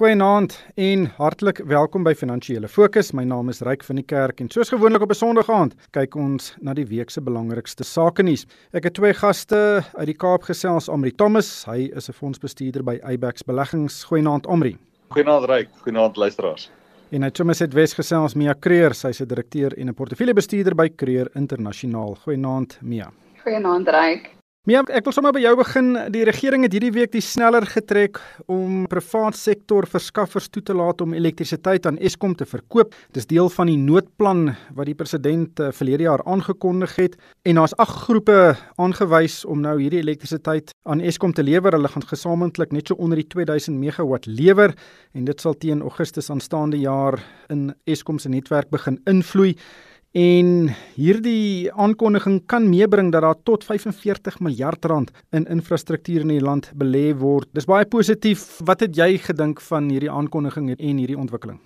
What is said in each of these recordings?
Goeienaand en hartlik welkom by Finansiële Fokus. My naam is Ryk van die Kerk en soos gewoonlik op 'n Sondag aand kyk ons na die week se belangrikste sake nuus. Ek het twee gaste uit die Kaap gesels, Amri Thomas, hy is 'n fondsbestuurder by Eyebax Beleggings. Goeienaand Amri. Goeienaand Ryk, goeienaand luisteraars. En hy Thomas het Wes gesels Mia Creer, sy's 'n direkteur en 'n portefeuljebestuurder by Creer Internasionaal. Goeienaand Mia. Goeienaand Ryk. Ja, ek wil sommer by jou begin. Die regering het hierdie week die sneller getrek om privaat sektor verskaffers toe te laat om elektrisiteit aan Eskom te verkoop. Dis deel van die noodplan wat die president uh, verlede jaar aangekondig het en daar's ag groepe aangewys om nou hierdie elektrisiteit aan Eskom te lewer. Hulle gaan gesamentlik net so onder die 2000 megawatt lewer en dit sal teen Augustus aanstaande jaar in Eskom se netwerk begin invloei. En hierdie aankondiging kan meebring dat daar tot 45 miljard rand in infrastruktuur in die land belê word. Dis baie positief. Wat het jy gedink van hierdie aankondiging en hierdie ontwikkeling?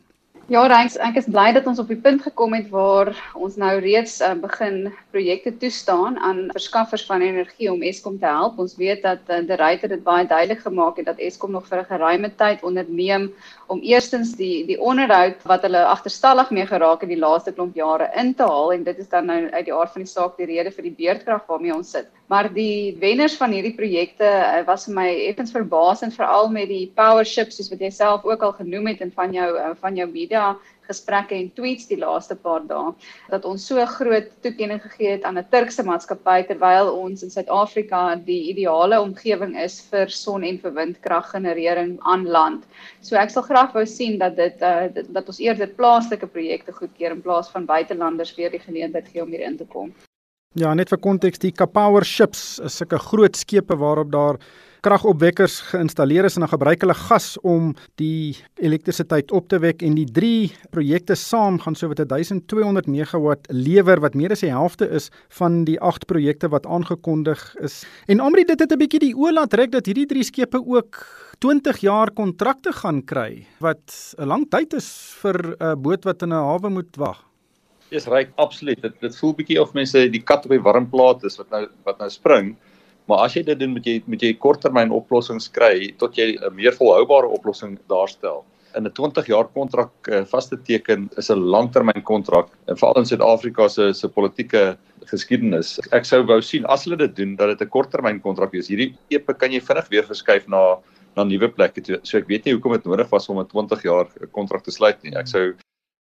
Ja, Rex, ek is bly dat ons op die punt gekom het waar ons nou reeds uh, begin projekte toestaan aan verskaffers van energie om Eskom te help. Ons weet dat uh, die ryter dit baie duidelik gemaak het dat Eskom nog vir 'n geruime tyd onderneem om eerstens die die onderhoud wat hulle agterstallig mee geraak het die laaste klomp jare in te haal en dit is dan nou uit die aard van die saak die rede vir die beerdkrag waarmee ons sit. Maar die wenners van hierdie projekte uh, was vir my effens verbaasend veral met die power ships soos wat jy self ook al genoem het en van jou uh, van jou media media gesprekke en tweets die laaste paar dae dat ons so groot toekenning gegee het aan 'n Turkse maatskappy terwyl ons in Suid-Afrika die ideale omgewing is vir son en vir windkraggenerering aan land. So ek sal graag wou sien dat dit uh, dat ons eerder plaaslike projekte goedkeur in plaas van buitelanders weer die geleentheid gee om hier in te kom. Ja, net vir konteks, die Kapower ships is sulke groot skepe waarop daar kragopwekkers geïnstalleer is en dan gebruik hulle gas om die elektrisiteit op te wek en die drie projekte saam gaan sowat 1200 megawatt lewer wat meer as die helfte is van die 8 projekte wat aangekondig is. En Amri dit het 'n bietjie die oë laat trek dat hierdie drie skepe ook 20 jaar kontrakte gaan kry wat 'n lang tyd is vir 'n boot wat in 'n hawe moet wag. Dis reg absoluut. Dit dit voel bietjie of mense die kat op die warm plaas is wat nou wat nou spring. Maar as jy dit doen met jy met jy korttermyn oplossings kry tot jy 'n meer volhoubare oplossing daarstel. In 'n 20 jaar kontrak uh, vas te teken is 'n langtermyn kontrak en veral in Suid-Afrika se se politieke geskiedenis. Ek sou wou sien as hulle dit doen dat dit 'n korttermyn kontrak is. Hierdie epe kan jy vinnig weer verskuif na na nuwe plekke toe. So ek weet nie hoekom dit nodig was om 'n 20 jaar kontrak te sluit nie. Ek sou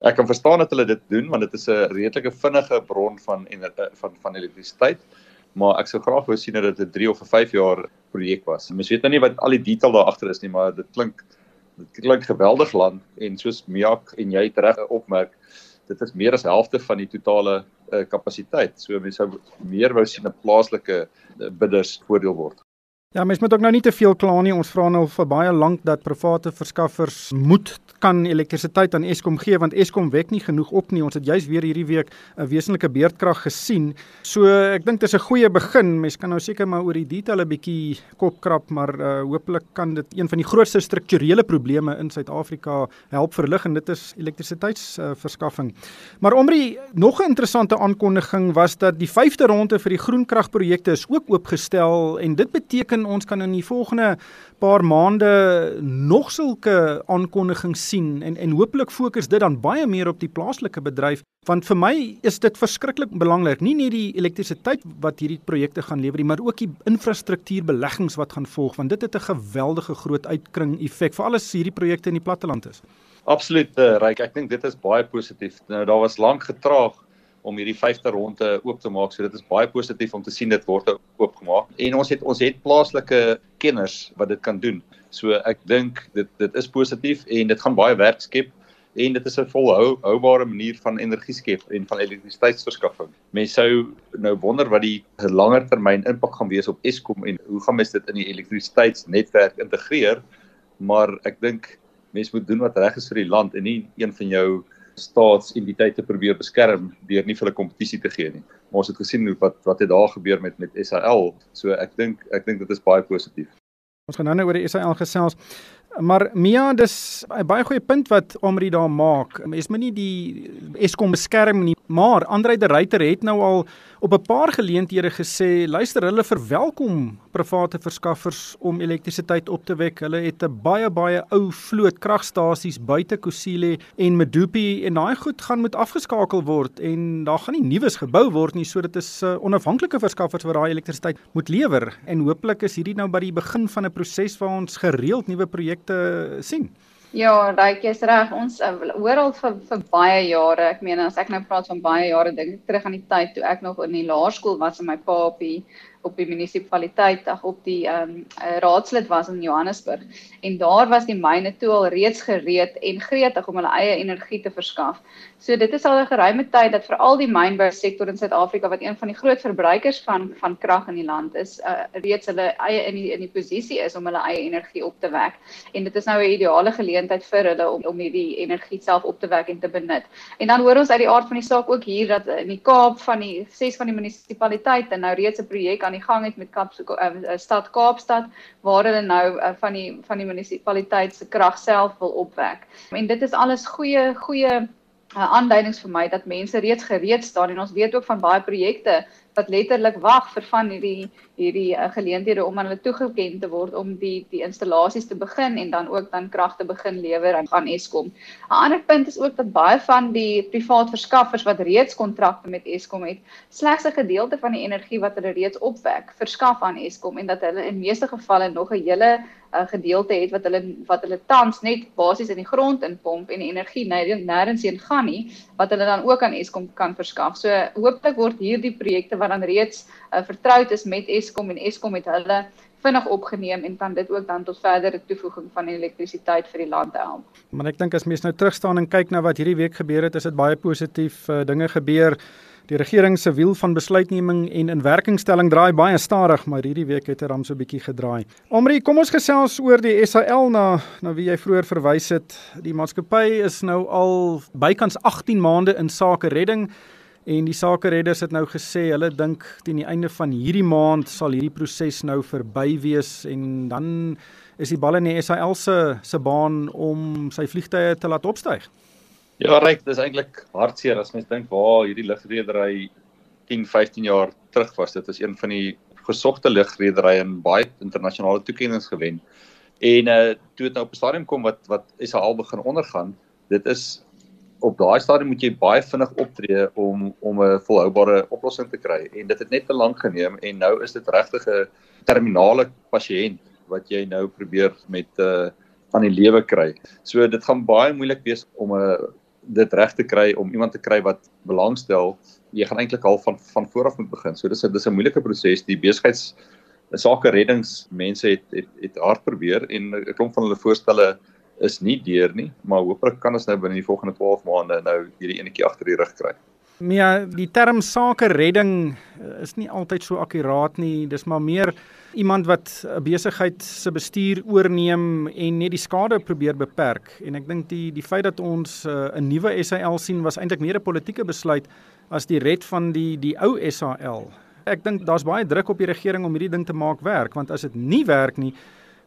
ek kan verstaan dat hulle dit doen want dit is 'n redelike vinnige bron van en van van elektrisiteit maar ek sou graag wou sien dat dit 'n 3 of 'n 5 jaar projek was. Mens weet nou nie wat al die detail daar agter is nie, maar dit klink dit klink geweldig lank en soos Miak en jy reg opmerk, dit is meer as helfte van die totale uh, kapasiteit. So mense sou meer wou sien 'n plaaslike uh, bidders voordeel word. Ja, mens moet ook nou nie te veel kla nie. Ons vra nou vir baie lank dat private verskaffers moet kan elektrisiteit aan Eskom gee want Eskom wek nie genoeg op nie. Ons het juis weer hierdie week 'n wesenlike beerdkrag gesien. So ek dink dit is 'n goeie begin. Mens kan nou seker maar oor die detail 'n bietjie kop krap, maar uh, hopelik kan dit een van die grootste strukturele probleme in Suid-Afrika help verlig en dit is elektrisiteitsverskaffing. Uh, maar omre nog 'n interessante aankondiging was dat die 5de ronde vir die groenkragprojekte is ook oopgestel en dit beteken beteken ons kan in die volgende paar maande nog sulke aankondigings sien en en hopelik fokus dit dan baie meer op die plaaslike bedryf want vir my is dit verskriklik belangrik nie net die elektrisiteit wat hierdie projekte gaan lewer nie maar ook die infrastruktuurbeleggings wat gaan volg want dit het 'n geweldige groot uitkring effek vir alles hierdie projekte in die platteland is. Absoluut uh, Ryk, ek dink dit is baie positief. Nou daar was lank getraag om hierdie vyfde ronde oop te maak. So dit is baie positief om te sien dit word oopgemaak. En ons het ons het plaaslike kenners wat dit kan doen. So ek dink dit dit is positief en dit gaan baie werk skep en dit is 'n volhoubare manier van energie skep en van elektrisiteitsverskaffing. Mense sou nou wonder wat die langer termyn impak gaan wees op Eskom en hoe gaan mens dit in die elektrisiteitsnetwerk integreer? Maar ek dink mense moet doen wat reg is vir die land en nie een van jou staatsentiteite probeer beskerm deur nie vir hulle kompetisie te gee nie. Maar ons het gesien hoe wat wat het daar gebeur met met SAL. So ek dink ek dink dit is baie positief. Ons gaan nou nou oor die SAL gesels. Maar Mia, dis 'n baie goeie punt wat Omri daar maak. Mens moet nie die Eskom beskerm nie, maar Andre de Ruyter het nou al op 'n paar geleenthede gesê, luister, hulle verwelkom private verskaffers om elektrisiteit op te wek. Hulle het 'n baie baie ou vloot kragstasies buite Kusile en Medupi en daai goed gaan moet afgeskakel word en daar gaan nie nuus gebou word nie, so dit is uh, onafhanklike verskaffers wat daai elektrisiteit moet lewer en hooplik is hierdie nou by die begin van 'n proses waar ons gereeld nuwe projekte sien. Ja, daai is reg. Ons uh, hoor al vir vir baie jare. Ek meen as ek nou praat van baie jare, dink ek terug aan die tyd toe ek nog in die laerskool was en my pa op die op die munisipaliteit ag op die ehm um, raadslid was in Johannesburg en daar was die myne toe al reeds gereed en gretig om hulle eie energie te verskaf. So dit is al 'n geruime tyd dat veral die mynbou sektor in Suid-Afrika wat een van die groot verbruikers van van krag in die land is, uh, reeds hulle eie in die in die posisie is om hulle eie energie op te wek. En dit is nou 'n ideale geleentheid vir hulle om om hierdie energie self op te wek en te benut. En dan hoor ons uit die aard van die saak ook hier dat in die Kaap van die ses van die munisipaliteite nou reeds 'n projek aan die gang het met Kaap uh, stad Kaapstad waar hulle nou uh, van die van die munisipaliteit se krag self wil opwek. En dit is alles goeie goeie uh, aanduidings vir my dat mense reeds gereed staan en ons weet ook van baie projekte wat letterlik wag vir van hierdie hierdie uh, geleenthede om aan hulle toegeken te word om die die installasies te begin en dan ook dan krag te begin lewer aan aan Eskom. 'n Ander punt is ook dat baie van die privaat verskaffers wat reeds kontrakte met Eskom het, slegs 'n gedeelte van die energie wat hulle reeds opwek, verskaf aan Eskom en dat hulle in meeste gevalle nog 'n hele uh, gedeelte het wat hulle wat hulle tans net basies in die grond inpomp en die energie nêrens heen gaan nie wat hulle dan ook aan Eskom kan verskaf. So hooplik word hierdie projekte wat dan reeds uh, vertroud is met Eskom en Eskom het hulle vinnig opgeneem en kan dit ook dan tot verdere toevoeging van elektrisiteit vir die land help. Maar ek dink as mens nou terugstaan en kyk na wat hierdie week gebeur het, is dit baie positief uh, dinge gebeur. Die regering se wiel van besluitneming en inwerkingstelling draai baie stadig, maar hierdie week het dit er so 'n bietjie gedraai. Omri, kom ons gesels oor die SAL na na wie jy vroeër verwys het. Die maatskappy is nou al bykans 18 maande in sake redding. En die sakeredders het nou gesê hulle dink teen die einde van hierdie maand sal hierdie proses nou verby wees en dan is die bal in die SAL se se baan om sy vliegtye te laat opstyg. Ja, reg, dis eintlik hartseer as mens dink waar hierdie lugredery 10, 15 jaar terug was. Dit is een van die gesogte lugrederye en baie internasionale toekenninge gewen. En uh toe dit nou op 'n stadium kom wat wat SAL begin ondergaan, dit is op daai stadium moet jy baie vinnig optree om om 'n volhoubare oplossing te kry en dit het net te lank geneem en nou is dit regtig 'n terminale pasiënt wat jy nou probeer met 'n uh, aan die lewe kry. So dit gaan baie moeilik wees om 'n uh, dit reg te kry om iemand te kry wat belangstel. Jy gaan eintlik al van van voor af moet begin. So dis 'n dis 'n moeilike proses. Die besigheids sake reddingsmense het het het hard probeer en 'n klomp van hulle voorstelle is nie deur nie, maar hooplik kan ons nou binne die volgende 12 maande nou hierdie enetjie agter die rug kry. Ja, die term sake redding eh, is nie altyd so akkuraat nie. Dis maar meer iemand wat 'n besigheid se bestuur oorneem en net die skade probeer beperk. En ek dink die die feit dat ons eh, 'n uh, nuwe SAL sien was eintlik meer 'n politieke besluit as die red van die die ou SAL. Ek dink daar's baie druk op die regering om hierdie ding te maak werk, want as dit nie werk nie,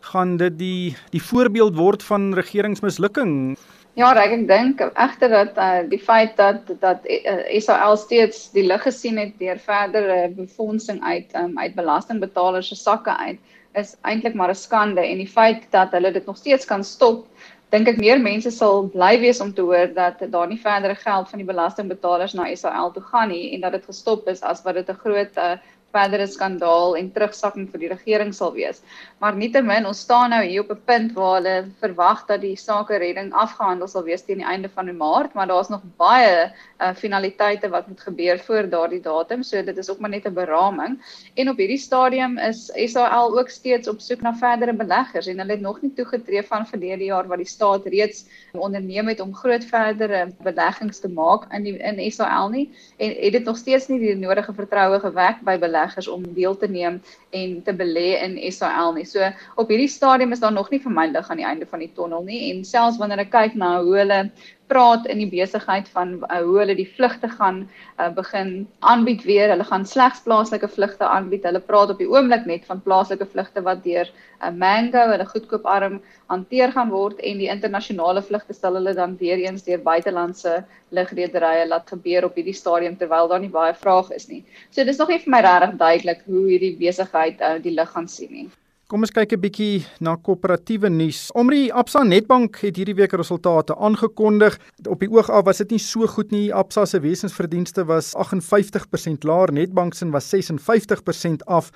gaan dit die die voorbeeld word van regeringsmislukking. Ja, ek dink egter dat uh, die feit dat dat uh, eh, SAL steeds die lig gesien het deur verdere befondsing uit um, uit belastingbetalers se sakke uit is eintlik maar 'n skande. En die feit dat hulle dit nog steeds kan stop dink ek meer mense sal bly wees om te hoor dat daar nie verdere geld van die belastingbetalers na SAL toe gaan nie en dat dit gestop is as wat dit 'n groot uh, verdere skandaal en terugsakking vir die regering sal wees. Maar nietemin, ons staan nou hier op 'n punt waar hulle verwag dat die sake redding afgehandel sal wees teen die einde van Maart, maar daar's nog baie uh, finaliteite wat moet gebeur voor daardie datum, so dit is ook maar net 'n beraming. En op hierdie stadium is SAL ook steeds op soek na verdere beleggers en hulle het nog nie toegetree van verlede jaar wat die staat reeds onderneem het om groot verdere beleggings te maak in die in SAL nie en het dit nog steeds nie die nodige vertroue gewek by beleggers beleggers om deel te neem en te belê in SAL nie. So op hierdie stadium is daar nog nie lig aan die einde van die tonnel nie en selfs wanneer ek kyk na hoe hulle praat in die besigheid van uh, hoe hulle die vlugte gaan uh, begin aanbied weer. Hulle gaan slegs plaaslike vlugte aanbied. Hulle praat op die oomblik net van plaaslike vlugte wat deur 'n uh, Mango, hulle goedkoop arm hanteer gaan word en die internasionale vlugte sal hulle dan weer eens deur buitelandse lugrederye laat gebeur op hierdie stadium terwyl daar nie baie vraag is nie. So dis nog nie vir my regtig duidelik hoe hierdie besigheid uh, die lig gaan sien nie. Kom ons kyk 'n bietjie na koöperatiewe nuus. Omri Absa Netbank het hierdie week resultate aangekondig. Op die oog af was dit nie so goed nie. Absa se wesensverdienste was 58% laer, Netbank se was 56% af.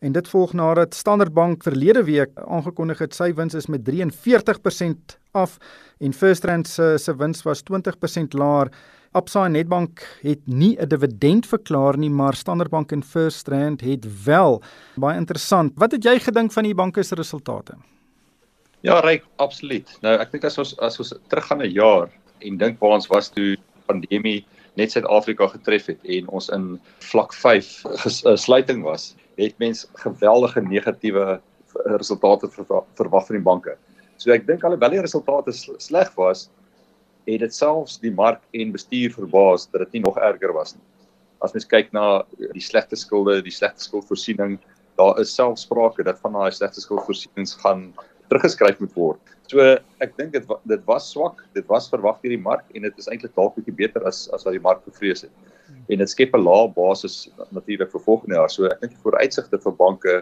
En dit volg nadat Standard Bank verlede week aangekondig het sy wins is met 43% af en FirstRand se se wins was 20% laer. Absa en Nedbank het nie 'n dividend verklaar nie, maar Standard Bank en First Rand het wel. Baie interessant. Wat het jy gedink van die banke se resultate? Ja, reg, absoluut. Nou, ek dink as ons as ons teruggaan 'n jaar en dink waar ons was toe pandemie net Suid-Afrika getref het en ons in vlak 5 gesluiting was, het mens geweldige negatiewe resultate verwag van die banke. So ek dink alhoewel die resultate sleg was, het dit selfs die mark en bestuur verbaas dat dit nie nog erger was nie. As mens kyk na die slegte skulde, die slegte skuldvoorsiening, daar is selfs sprake dat van daai slegte skuldvoorsienings gaan teruggeskryf moet word. So ek dink dit dit was swak, dit was verwag deur die mark en dit is eintlik dalk bietjie beter as as wat die mark gevrees het. En dit skep 'n lae basis natuurlik vir volgende jaar. So ek dink die vooruitsigte vir banke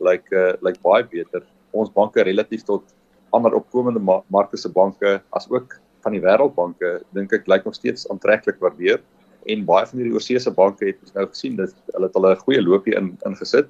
lyk like, uh, lyk like baie beter. Ons banke relatief tot ander opkomende markte se banke as ook van die wêreldbanke dink ek lyk nog steeds aantreklik waardeer en baie van hierdie oorseese banke het nou gesien dat hulle het hulle 'n goeie loopie in ingesit.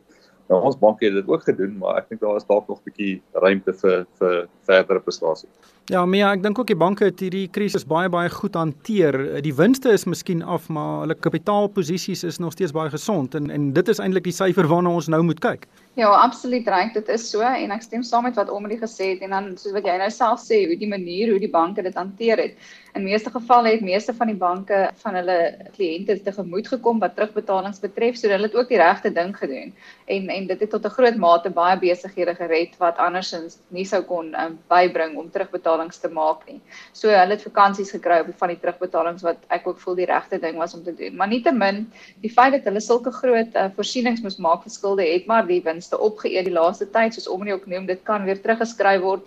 Nou ons banke het dit ook gedoen, maar ek dink daar is dalk nog 'n bietjie ruimte vir vir verdere prestasie. Ja, maar ek dink ook die banke het hierdie krisis baie baie goed hanteer. Die winste is miskien af, maar hulle kapitaalposisies is nog steeds baie gesond en en dit is eintlik die syfer waarna ons nou moet kyk. Ja, absoluut reg, dit is so en ek stem saam met wat Omri gesê het en dan soos wat jy nou self sê, hoe die manier hoe die banke dit hanteer het. In meeste gevalle het meeste van die banke van hulle kliënte tegemoet gekom wat terugbetalings betref, so hulle het ook die regte ding gedoen. En en dit het tot 'n groot mate baie besighede gered wat andersins nie sou kon um, bybring om terugbetalings te maak nie. So hulle het vakansies gekry op van die terugbetalings wat ek ook voel die regte ding was om te doen. Maar nietemin, die feit dat hulle sulke groot uh, voorsienings moes maak vir skulde het maar die wins inkomste opgeëet die laaste tyd soos Omri ook noem dit kan weer teruggeskryf word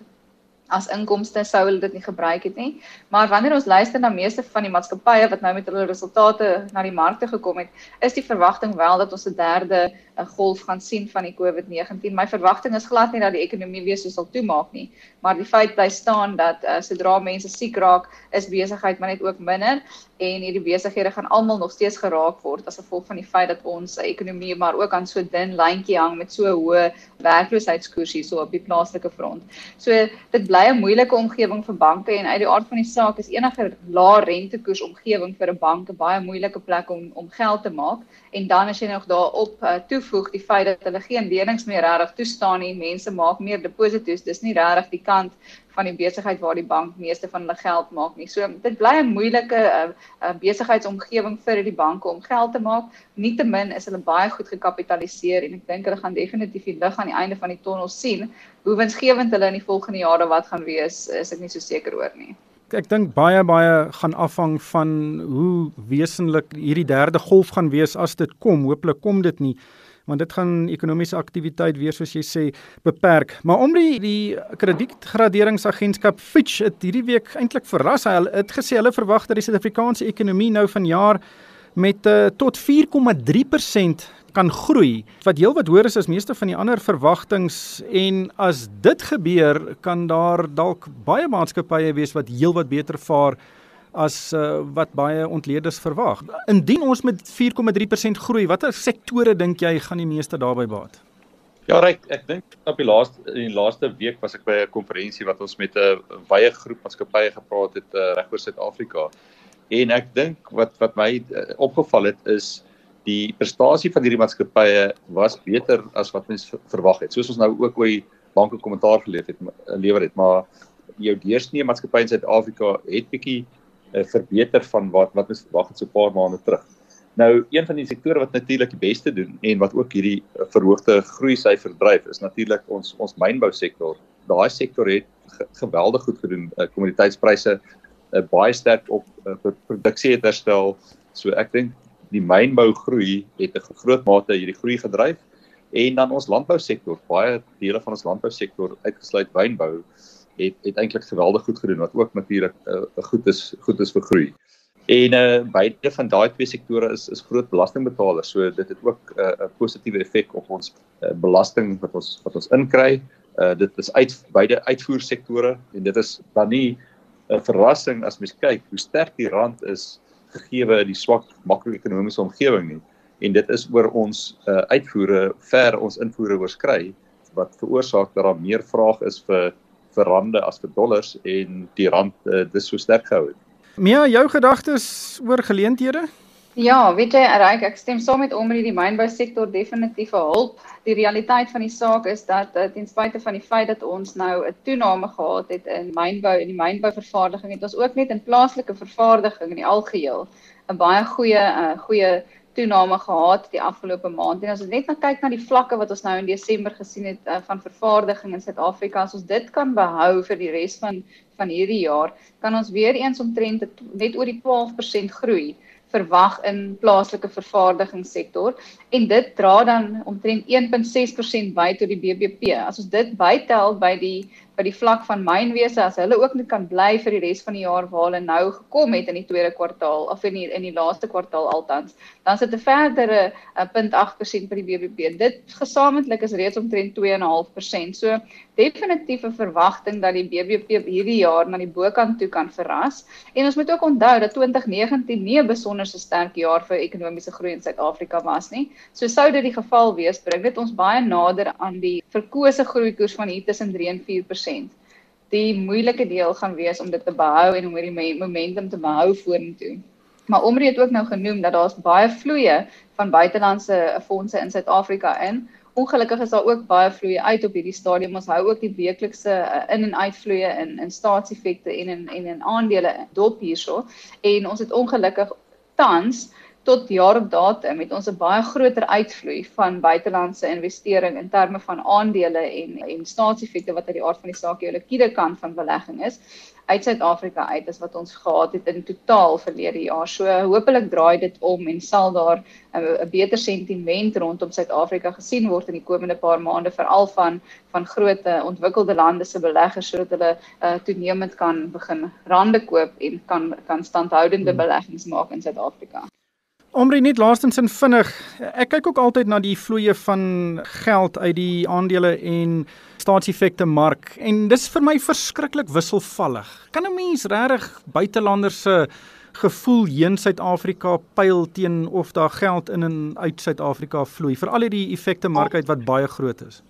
as inkomste sou hulle dit nie gebruik het nie. Maar wanneer ons luister na meeste van die maatskappye wat nou met hulle resultate na die markte gekom het, is die verwagting wel dat ons 'n derde 'n golf gaan sien van die COVID-19. My verwagting is glad nie dat die ekonomie weer so sal toemaak nie, maar die feit bly staan dat uh, sodra mense siek raak, is besigheid maar net ook minder en hierdie besighede gaan almal nog steeds geraak word as gevolg van die feit dat ons ekonomie maar ook aan so dun lyntjie hang met so hoë werkloosheidskoers hier so op die plaaslike front. So dit bly 'n moeilike omgewing vir banke en uit die aard van die saak is enige lae rentekoers omgewing vir 'n bank 'n baie moeilike plek om om geld te maak en dan as jy nog daarop uh, toevoeg die feit dat hulle geen lenings meer regtig toestaan nie, mense maak meer deposito's, dis nie regtig die kant van die besigheid waar die bank meeste van hulle geld maak nie. So dit bly 'n moeilike uh, uh, besigheidsomgewing vir die banke om geld te maak. Nietemin is hulle baie goed gekapitaliseer en ek dink hulle gaan definitief die lig aan die einde van die tonnel sien. Hoe winsgewend hulle in die volgende jare wat gaan wees, is ek nie so seker oor nie. Ek dink baie baie gaan afhang van hoe wesenlik hierdie derde golf gaan wees as dit kom. Hooplik kom dit nie want dit gaan ekonomiese aktiwiteit weer soos jy sê beperk. Maar om die die kredietgraderingsagentskap Fitch het hierdie week eintlik verras. Hulle het gesê hulle verwag dat die Suid-Afrikaanse ekonomie nou vanjaar met uh, tot 4,3% kan groei. Wat heelwat hoër is as meeste van die ander verwagtinge en as dit gebeur, kan daar dalk baie maatskappye wees wat heelwat beter vaar as uh, wat baie ontleeders verwag. Indien ons met 4,3% groei, watter sektore dink jy gaan die meeste daarbey baat? Ja, reg, ek dink op die laaste in die laaste week was ek by 'n konferensie wat ons met 'n wye groep maatskappye gepraat het uh, regoor Suid-Afrika. En ek dink wat wat my uh, opgeval het is die prestasie van hierdie maatskappye was beter as wat mens verwag het. Soos ons nou ook oor banke kommentaar gelewer het, lewer het, maar jou deursnee maatskappye in Suid-Afrika het bietjie uh, verbeter van wat wat ons verwag het so 'n paar maande terug. Nou een van die sektore wat natuurlik die beste doen en wat ook hierdie verhoogde groei syfer dryf is natuurlik ons ons mynbou sektor. Daai sektor het geweldig goed gedoen. Kommoditeitspryse uh, baie sterk op uh, produksie het herstel. So ek dink die mynbou groei het 'n groot mate hierdie groei gedryf en dan ons landbousektor, baie dele van ons landbousektor uitgesluit wynbou het het eintlik geweldig goed gedoen wat ook natuurlik 'n uh, goed is goed is vir groei. En uh beide van daai twee sektore is is groot belastingbetalers. So dit het ook 'n uh, positiewe effek op ons uh, belasting wat ons wat ons inkry. Uh dit is uit beide uitvoersektore en dit is dan nie 'n verrassing as mens kyk hoe sterk die rand is gegee die swak makro-ekonomiese omgewing nie. En dit is oor ons uh uitvoere ver ons invoere oorskry wat veroorsaak dat daar meer vraag is vir vir rande as vir dollars en die rand uh, dis so sterk gehou het. Mia, jou gedagtes oor geleenthede? Ja, weet jy, Ryk, ek stem saam met Omri die mynbou sektor definitief 'n hulp. Die realiteit van die saak is dat uh, ten spyte van die feit dat ons nou 'n toename gehad het in mynbou en die mynbouvervaardiging, het ons ook net in plaaslike vervaardiging in die algeheel 'n baie goeie uh, goeie toename gehad die afgelope maand. En as ons net nou kyk na die vlakke wat ons nou in Desember gesien het uh, van vervaardiging in Suid-Afrika, as ons dit kan behou vir die res van van hierdie jaar, kan ons weer eens omtrent net oor die 12% groei verwag in plaaslike vervaardigingssektor en dit dra dan omtrent 1.6% by tot die BBP. As ons dit bytel by die by die vlak van mynwese as hulle ook net kan bly vir die res van die jaar waar hulle nou gekom het in die tweede kwartaal of in die in die laaste kwartaal altans dan sit 'n verdere 0.8% by die BBP dit gesamentlik is reeds omtrent 2.5% so definitief 'n verwagting dat die BBP hierdie jaar na die bokant toe kan verras. En ons moet ook onthou dat 2019 nie 'n besonder sterk jaar vir ekonomiese groei in Suid-Afrika was nie. So sou dit die geval wees bring dit ons baie nader aan die verkose groeikoers van hier tussen 3 en 4% 100%. Die moeilike deel gaan wees om dit te behou en om hierdie momentum te behou vorentoe. Maar Omri het ook nou genoem dat daar's baie vloeye van buitelandse fondse in Suid-Afrika in. Ongelukkig is daar ook baie vloeye uit op hierdie stadium. Ons hou ook die weeklikse uh, in en uitvloeye in in staatseffekte en in en in aandele dop hierso. En ons het ongelukkig tans tot jaar op datum het ons 'n baie groter uitvloei van buitelandse investering in terme van aandele en en staatseffekte wat uit die aard van die saak jou likwide kant van belegging is uit Suid-Afrika uit as wat ons gehad het in totaal verlede jaar. So hopelik draai dit om en sal daar 'n beter sentiment rondom Suid-Afrika gesien word in die komende paar maande veral van van groot ontwikkelde lande se beleggers sodat hulle uh, toenemend kan begin rande koop en kan kan standhoudende hmm. beleggings maak in Suid-Afrika. Omre net laastens in vinnig. Ek kyk ook altyd na die vloeye van geld uit die aandele en staatseffekte mark en dis vir my verskriklik wisselvallig. Kan 'n mens regtig buitelanders se gevoel heen Suid-Afrika pyl teen of daar geld in en uit Suid-Afrika vloei vir al die effekte mark uit wat baie groot is?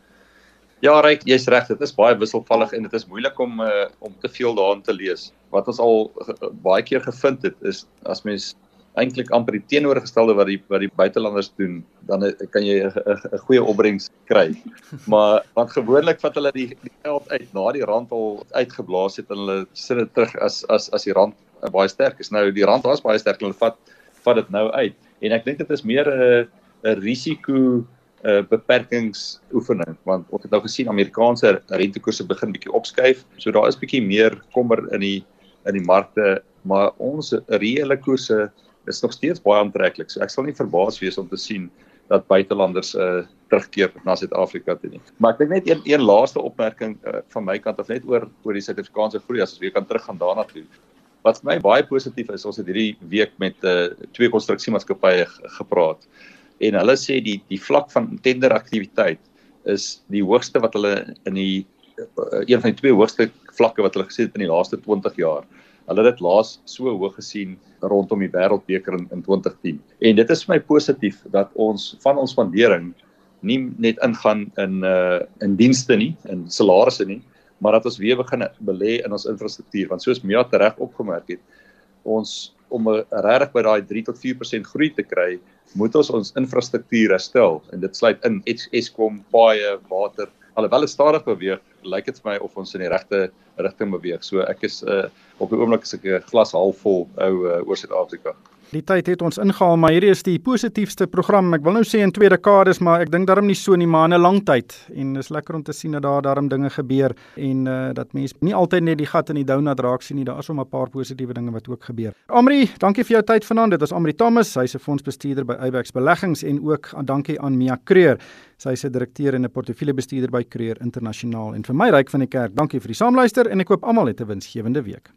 Ja, reg, jy's reg, dit is baie wisselvallig en dit is moeilik om uh, om te veel daarin te lees. Wat ons al uh, baie keer gevind het is as mens eintlik amper die teenoorgestelde wat die wat die buitelanders doen, dan kan jy 'n goeie opbrengs kry. Maar want gewoonlik vat hulle die, die geld uit na die rand al uitgeblaas het en hulle sit dit terug as as as die rand baie sterk is. Nou die rand was baie sterk en hulle vat vat dit nou uit. En ek dink dit is meer 'n 'n risiko 'n uh, beperkingsoefening want ons het nou gesien Amerikaanse rentekoerse begin bietjie opskuif. So daar is bietjie meer kommer in die in die markte, maar ons reële koerse is nog steeds baie aantreklik. So ek sal nie verbaas wees om te sien dat buitelanders uh terugkeer na Suid-Afrika toe nie. Maar ek dink net een een laaste opmerking uh, van my kant af net oor oor die Suid-Afrikaanse groei as ons weer kan teruggaan daarna toe. Wat vir my baie positief is, ons het hierdie week met uh twee konstruksiemaatskappye gepraat en hulle sê die die vlak van tenderaktiwiteit is die hoogste wat hulle in die uh, een van die twee hoogste vlakke wat hulle gesien het in die laaste 20 jaar. Hulle het dit laas so hoog gesien rondom die Wêreldbeker in, in 2010. En dit is vir my positief dat ons van ons fundering nie net ingaan in uh in dienste nie, in salarisse nie, maar dat ons weer begin belê in ons infrastruktuur want soos Mia reg opgemerk het, ons om regtig by daai 3 tot 4% groei te kry, moet ons ons infrastruktuur herstel en dit sluit in Eskom, paaie, water, alhoewel dit stadig beweeg, lyk dit vir my of ons in die regte rigting beweeg. So ek is uh op die oomblik is ek 'n glas half vol ou uh, oor Suid-Afrika. Die tyd het ons ingehaal, maar hierdie is die positiefste program. Ek wil nou sê in twee dekades, maar ek dink daarom nie so nie, maar in 'n lang tyd. En dis lekker om te sien dat daar daarom dinge gebeur en uh dat mense nie altyd net die gat in die donut raak sien nie. Daar is hom 'n paar positiewe dinge wat ook gebeur. Amri, dankie vir jou tyd vanaand. Dit was Amri Thomas, hy's 'n fondsbestuurder by Ibex Beleggings en ook dankie aan Mia Kreur. Sy is 'n direkteur en 'n portefeuljebestuurder by Kreur Internasionaal. En vir my ryk van die kerk, dankie vir die saamluister en ek hoop almal 'n winsgewende week.